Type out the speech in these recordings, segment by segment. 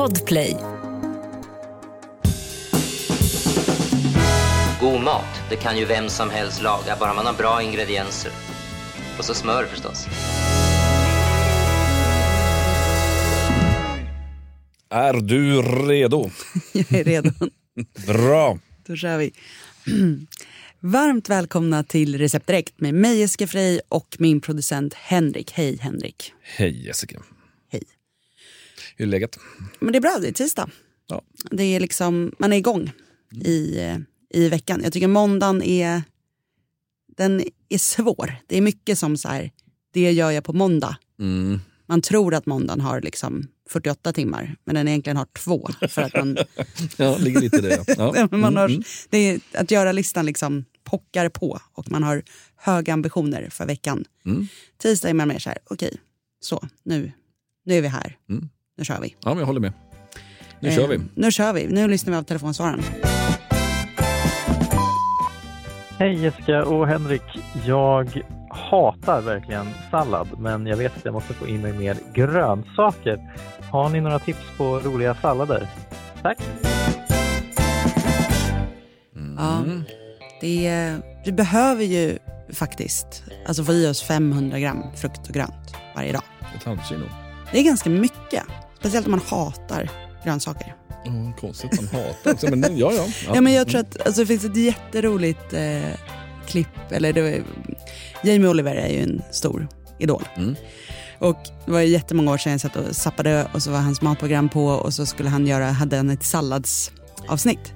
Podplay. God mat, det kan ju vem som helst laga, bara man har bra ingredienser. Och så smör förstås. Är du redo? Jag är redo. Bra. Då kör vi. Varmt välkomna till Recept Direkt med mig Jessica Frey och min producent Henrik. Hej Henrik. Hej Jessica. Hur är läget? Men det är bra, det är tisdag. Ja. Det är liksom, man är igång i, eh, i veckan. Jag tycker måndagen är, den är svår. Det är mycket som så här, det gör jag på måndag. Mm. Man tror att måndagen har liksom 48 timmar, men den egentligen har två. För att man, Ja, ligger lite i det. Ja. man har, Mm, det är, att göra-listan liksom pockar på och man har höga ambitioner för veckan. Mm. Tisdag är man mer så här, okej, så nu, nu är vi här. Mm. Nu kör vi. ja, men jag håller med. Nu kör vi. Eh, Nu kör vi. Nu lyssnar vi av telefonsvararen. Hej Jessica och Henrik. Jag hatar verkligen sallad, men jag vet att jag måste få in mig mer grönsaker. Har ni några tips på roliga sallader? Tack! Ja, det, vi behöver ju faktiskt alltså få i oss 500 gram frukt och grönt varje dag. Ett. Det är ganska mycket. Speciellt om man hatar grönsaker. Oh, konstigt, man hatar också. Men ja, ja. Ja, men jag tror att alltså, det finns ett jätteroligt eh, klipp. Eller det var, Jamie Oliver är ju en stor idol. Mm. Och det var jättemånga år sedan jag satt och zappade och så var hans matprogram på och så skulle han göra, hade han ett salladsavsnitt.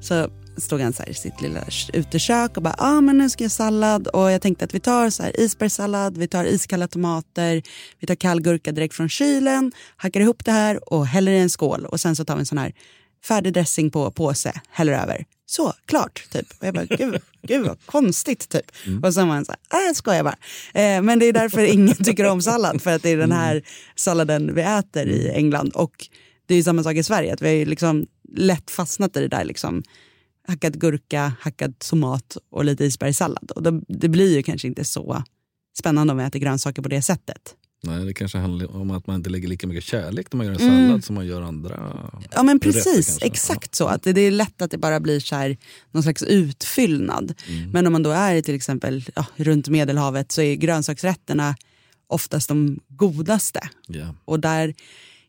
Så stod han så här i sitt lilla utekök och bara, ja ah, men nu ska jag sallad och jag tänkte att vi tar så här isbergssallad, vi tar iskalla tomater, vi tar kall gurka direkt från kylen, hackar ihop det här och häller i en skål och sen så tar vi en sån här färdig dressing på påse, häller över. Så, klart, typ. Och jag bara, gud, gud vad konstigt, typ. Och sen var han så här, äh, jag skojar bara. Eh, men det är därför ingen tycker om sallad, för att det är den här salladen vi äter i England. Och det är ju samma sak i Sverige, att vi har ju liksom lätt fastnat i det där liksom hackad gurka, hackad tomat och lite isbergssallad. Och då, det blir ju kanske inte så spännande om vi äter grönsaker på det sättet. Nej, det kanske handlar om att man inte lägger lika mycket kärlek när man gör en Mm. sallad som man gör andra Ja men rätter precis, kanske. exakt så. Att det, det är lätt att det bara blir så här, någon slags utfyllnad. Mm. Men om man då är till exempel ja, runt Medelhavet så är grönsaksrätterna oftast de godaste. Ja. Och där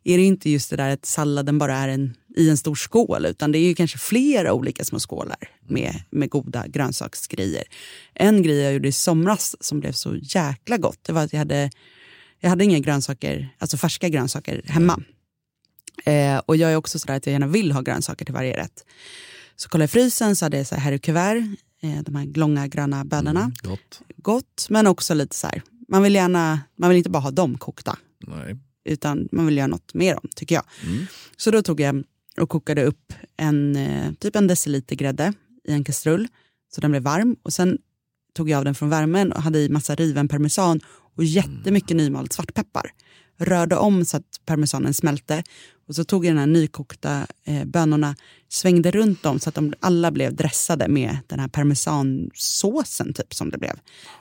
är det inte just det där att salladen bara är en, i en stor skål utan det är ju kanske flera olika små skålar med, med goda grönsaksgrejer. En grej jag gjorde i somras som blev så jäkla gott det var att jag hade, jag hade inga grönsaker, alltså färska grönsaker hemma. Eh, och jag är också sådär att jag gärna vill ha grönsaker till varje rätt. Så kollade jag i frysen så hade jag så här Harry Kuvert, eh, de här långa gröna bönorna. Mm, gott. Gott, men också lite så här, man vill gärna, man vill inte bara ha dem kokta Nej. utan man vill göra något med dem, tycker jag. Mm. Så då tog jag och kokade upp en, eh, typ en deciliter grädde i en kastrull, så den blev varm. Och sen tog jag av den från värmen och hade i massa riven parmesan och jättemycket nymald svartpeppar. Rörde om så att parmesanen smälte och så tog jag den här nykokta eh, bönorna, svängde runt dem så att de alla blev dressade med den här parmesansåsen typ som det blev.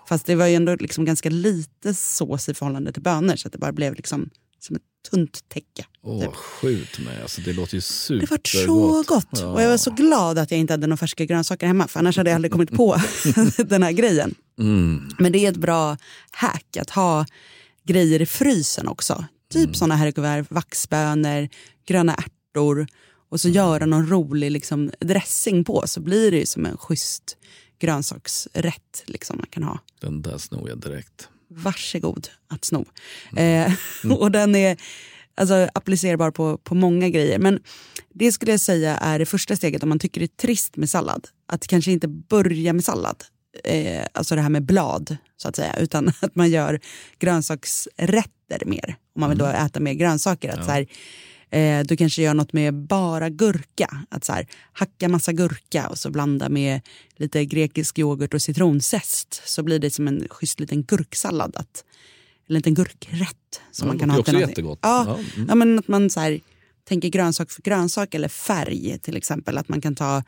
Fast det var ju ändå liksom ganska lite sås i förhållande till bönor så att det bara blev liksom som ett tunt täcke. Åh, typ. skjut mig. Alltså, det låter ju Det supergott. var så gott. Ja. Och jag var så glad att jag inte hade några färska grönsaker hemma för annars hade jag aldrig kommit på den här grejen. Mm. Men det är ett bra hack att ha grejer i frysen också. Typ Mm. såna här kuvert, vaxbönor, gröna ärtor och så göra någon rolig liksom, dressing på så blir det ju som en schysst grönsaksrätt liksom, man kan ha. Den där snor jag direkt. Varsågod att sno. Eh, och den är alltså, applicerbar på, på många grejer. Men det skulle jag säga är det första steget om man tycker det är trist med sallad. Att kanske inte börja med sallad, eh, alltså det här med blad så att säga, utan att man gör grönsaksrätter mer. Om man vill då äta mer grönsaker. Att så här, eh, du kanske gör något med bara gurka. Att så här, hacka massa gurka och så blanda med lite grekisk yoghurt och citronzest. Så blir det som en schysst liten gurksallad. Att, en liten gurkrätt som Ja, man kan det ha till också någonting. jättegott. Ja, Ja, mm. ja, men att man så här, tänker grönsak för grönsak eller färg till exempel. Att man kan ta,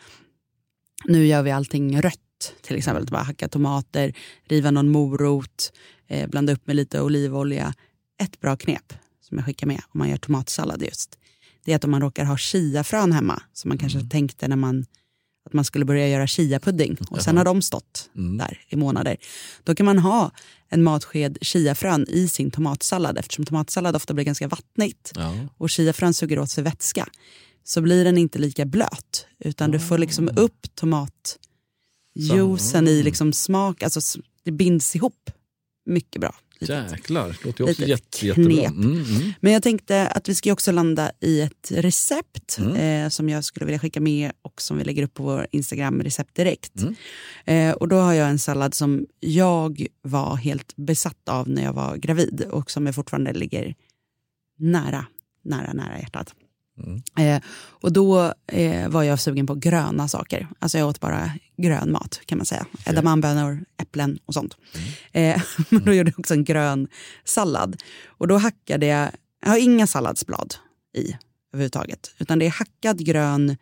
nu gör vi allting rött till exempel. Att bara hacka tomater, riva någon morot, eh, blanda upp med lite olivolja. Ett bra knep som jag skickar med om man gör tomatsallad just. det är att om man råkar ha chiafrön hemma, som man kanske tänkte när man att man skulle börja göra chiapudding och sen har de stått där i månader. Då kan man ha en matsked chiafrön i sin tomatsallad eftersom tomatsallad ofta blir ganska vattnigt Ja. och chiafrön suger åt sig vätska. Så blir den inte lika blöt utan du får liksom upp tomatjuicen i liksom smak, alltså det binds ihop mycket bra. Litet. Jäklar, det låter ju också jätte, jättebra. Mm, mm. Men jag tänkte att vi ska också landa i ett recept Mm. eh, som jag skulle vilja skicka med och som vi lägger upp på vår Instagram recept direkt. Mm. Eh, och då har jag en sallad som jag var helt besatt av när jag var gravid och som jag fortfarande ligger nära, nära, nära hjärtat. Mm. Eh, och då eh, var jag sugen på gröna saker. Alltså jag åt bara grön mat kan man säga. Edamamebönor, äpplen och sånt. Eh, men då gjorde jag också en grön sallad. Och då hackade jag, jag har inga salladsblad i överhuvudtaget. Utan det är hackad grön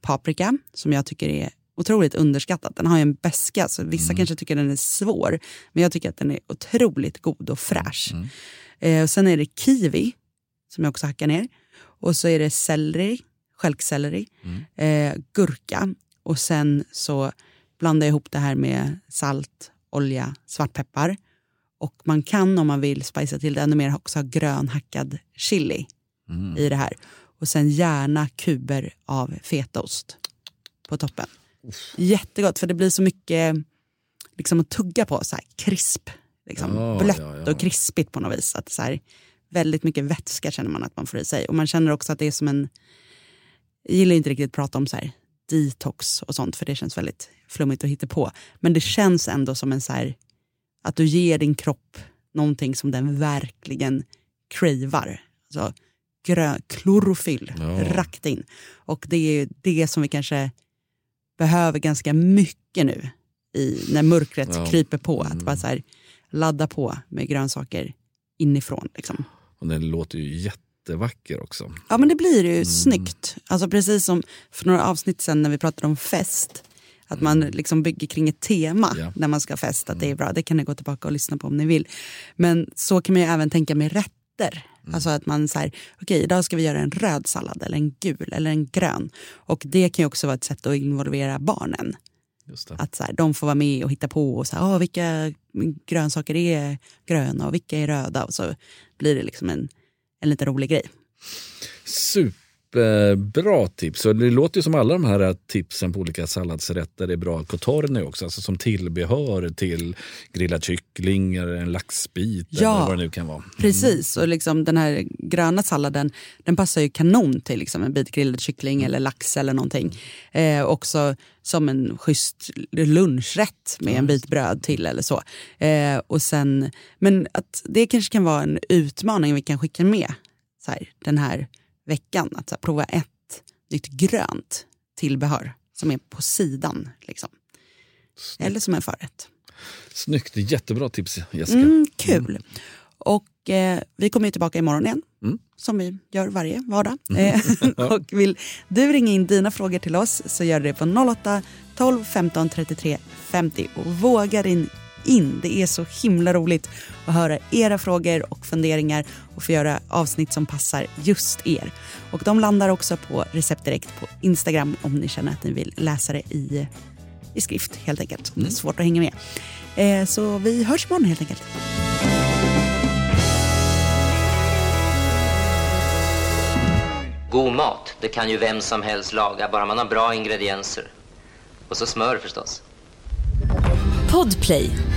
paprika som jag tycker är otroligt underskattad. Den har ju en beska, så vissa kanske tycker den är svår. Men jag tycker att den är otroligt god och fräsch. Eh, och sen är det kiwi som jag också hackar ner. Och så är det selleri, stjälkselleri, eh, gurka och sen så blandar jag ihop det här med salt, olja, svartpeppar. Och man kan om man vill spicea till det ännu mer också ha grön hackad chili i det här. Och sen gärna kuber av fetaost på toppen. Jättegott för det blir så mycket liksom att tugga på, så här krisp. Liksom, Ja, blött ja, ja. och krispigt på något vis. Att så här, väldigt mycket vätska känner man att man får i sig. Och man känner också att det är som en... Jag gillar inte riktigt att prata om så här detox och sånt för det känns väldigt flummigt att hitta på. Men det känns ändå som en så här, att du ger din kropp någonting som den verkligen cravar. Alltså grö, klorofyll, Ja. rakt in. Och det är ju det som vi kanske behöver ganska mycket nu i, när mörkret Ja. kryper på. Att bara så här, ladda på med grönsaker inifrån. Liksom. Och den låter ju jättevacker också. Ja men det blir Mm. ju snyggt. Alltså precis som för några avsnitt sen när vi pratade om fest. Att man liksom bygger kring ett tema Mm. Mm. när man ska ha fest. Att det är bra. Det kan ni gå tillbaka och lyssna på om ni vill. Men så kan man ju även tänka med rätter. Mm. Alltså att man säger, okej idag ska vi göra en röd sallad eller en gul eller en grön. Och det kan ju också vara ett sätt att involvera barnen. Att så här, de får vara med och hitta på och så här, "Åh, vilka grönsaker är gröna och vilka är röda. Och så blir det liksom en, en lite rolig grej. Superbra tips. Och det låter ju som alla de här tipsen på olika salladsrätter är bra cotorne också. Alltså som tillbehör till grillad kyckling eller en laxbit Ja. eller vad det nu kan vara. Precis, och liksom den här gröna salladen den passar ju kanon till liksom en bit grillad kyckling eller lax eller någonting. Eh, också som en schysst lunchrätt med en bit bröd till eller så. Eh, och sen, men att det kanske kan vara en utmaning vi kan skicka med så här, den här veckan. Att här, prova ett nytt grönt tillbehör som är på sidan. Liksom. Eller som en förrätt. Snyggt, jättebra tips Jessica. Mm, kul. Och eh, vi kommer ju tillbaka imorgon igen. Mm. Som vi gör varje vardag. Eh, och vill du ringa in dina frågor till oss så gör det på 08 12 15 33 50. Och våga rin in. Det är så himla roligt att höra era frågor och funderingar och få göra avsnitt som passar just er. Och de landar också på Recept Direkt på Instagram om ni känner att ni vill läsa det i, i skrift helt enkelt. Om det är svårt att hänga med. Eh, så vi hörs imorgon helt enkelt. God mat, det kan ju vem som helst laga, bara man har bra ingredienser. Och så smör förstås. Podplay,